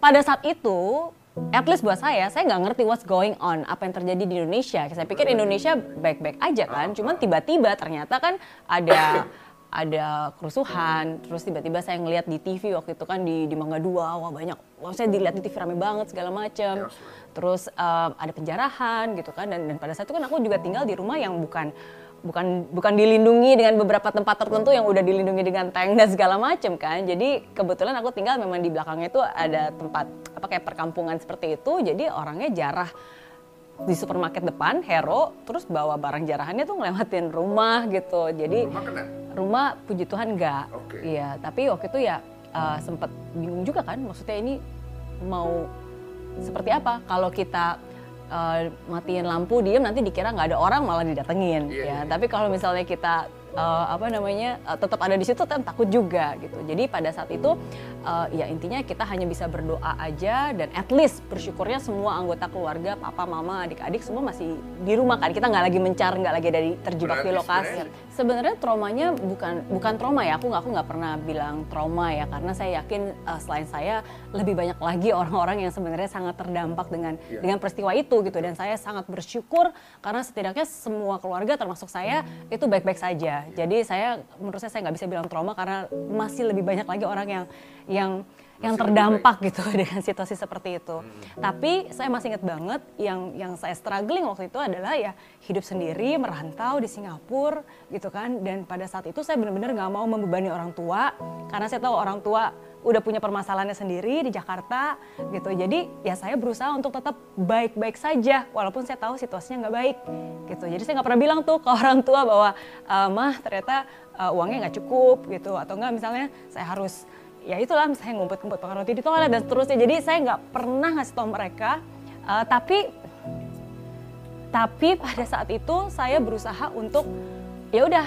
pada saat itu at least buat saya, saya nggak ngerti what's going on, apa yang terjadi di Indonesia. Saya pikir Indonesia baik-baik aja kan, cuman tiba-tiba ternyata kan ada ada kerusuhan, terus tiba-tiba saya ngelihat di TV waktu itu kan di di Mangga Dua, wah banyak, wah saya dilihat di TV rame banget segala macam. Terus um, ada penjarahan gitu kan, dan, dan pada saat itu kan aku juga tinggal di rumah yang bukan bukan bukan dilindungi dengan beberapa tempat tertentu yang udah dilindungi dengan tank dan segala macam kan. Jadi kebetulan aku tinggal memang di belakangnya itu ada tempat apa kayak perkampungan seperti itu. Jadi orangnya jarah di supermarket depan Hero terus bawa barang jarahannya tuh ngelewatin rumah gitu jadi Rumah kena? rumah puji Tuhan enggak Oke. iya tapi waktu itu ya uh, sempet bingung juga kan maksudnya ini mau seperti apa kalau kita uh, matiin lampu diem nanti dikira nggak ada orang malah didatengin Iya, ya iya. tapi kalau misalnya kita uh, apa namanya uh, tetap ada di situ kan takut juga gitu. Jadi pada saat itu uh, ya intinya kita hanya bisa berdoa aja dan at least bersyukurnya semua anggota keluarga papa mama adik-adik semua masih di rumah kan. Kita nggak lagi mencar nggak lagi dari terjebak di lokasi. sebenarnya- traumanya bukan bukan trauma ya. Aku nggak aku nggak pernah bilang trauma ya karena saya yakin uh, selain saya lebih banyak lagi orang-orang yang sebenarnya sangat terdampak dengan Iya. dengan peristiwa itu gitu. Dan saya sangat bersyukur karena setidaknya semua keluarga termasuk saya itu baik-baik saja jadi saya menurut saya saya nggak bisa bilang trauma karena masih lebih banyak lagi orang yang yang yang Masih lebih terdampak gitu dengan situasi seperti itu. Tapi saya masih ingat banget yang yang saya struggling waktu itu adalah ya hidup sendiri, merantau di Singapura gitu kan. Dan pada saat itu saya benar-benar nggak mau membebani orang tua karena saya tahu orang tua udah punya permasalahannya sendiri di Jakarta gitu. Jadi ya saya berusaha untuk tetap baik-baik saja walaupun saya tahu situasinya nggak baik gitu. Jadi saya nggak pernah bilang tuh ke orang tua bahwa "Eh, mah ternyata eh, uangnya nggak cukup gitu atau enggak misalnya saya harus ya itulah misalnya ngumpet-ngumpet makan roti di toilet dan seterusnya jadi saya nggak pernah ngasih tahu mereka Eh, tapi tapi pada saat itu saya berusaha untuk ya udah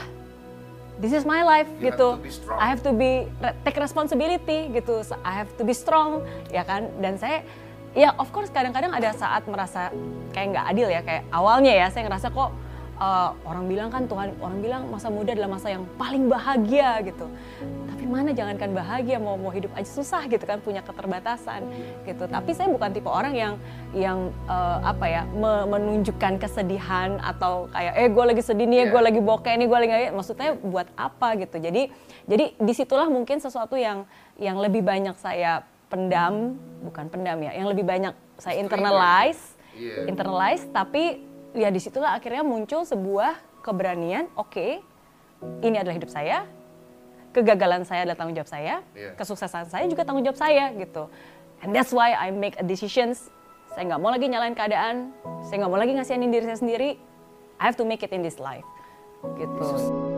this is my life You gitu. I have to be take responsibility gitu. I have to be strong ya kan? Dan saya ya of course kadang-kadang ada saat merasa kayak nggak adil ya kayak awalnya ya saya ngerasa kok eh, orang bilang kan Tuhan orang bilang masa muda adalah masa yang paling bahagia gitu tapi mana jangankan bahagia mau mau hidup aja susah gitu kan punya keterbatasan gitu tapi saya bukan tipe orang yang yang eh, apa ya me- menunjukkan kesedihan atau kayak eh gue lagi sedih nih Iya. gue lagi bokeh nih gue lagi maksudnya buat apa gitu jadi jadi di situlah mungkin sesuatu yang yang lebih banyak saya pendam bukan pendam ya yang lebih banyak saya internalize Iya. internalize tapi ya di situlah akhirnya muncul sebuah keberanian oke ini adalah hidup saya kegagalan saya adalah tanggung jawab saya Iya. kesuksesan saya juga tanggung jawab saya gitu. And that's why I make a decisions saya nggak mau lagi nyalain keadaan saya nggak mau lagi ngasihin diri saya sendiri I have to make it in this life gitu